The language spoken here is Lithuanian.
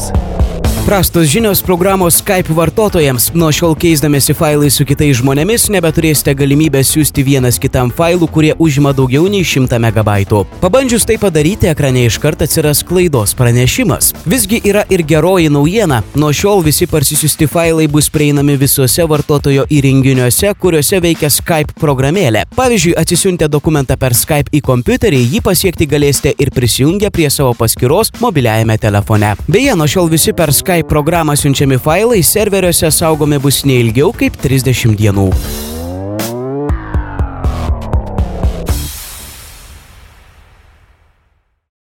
News. Prastos žinios programos Skype vartotojams. Nuo šiol keisdamėsi failai su kitais žmonėmis nebeturėsite galimybę siūsti vienas kitam failų, kurie užima daugiau nei 100 MB. Pabandžius tai padaryti, ekrane iškart atsiras klaidos pranešimas. Visgi yra ir geroji naujiena. Nuo šiol visi parsisiųsti failai bus prieinami visuose vartotojo įrenginiuose, kuriuose veikia Skype programėlė. Pavyzdžiui, atsisiuntę dokumentą per Skype į kompiuterį, jį pasiekti galėsite ir prisijungę prie savo paskyros mobiliajame telefone. Beje, nuo šiol visi per Skype programą siunčiami failai serveriuose saugomi bus neilgiau kaip 30 dienų.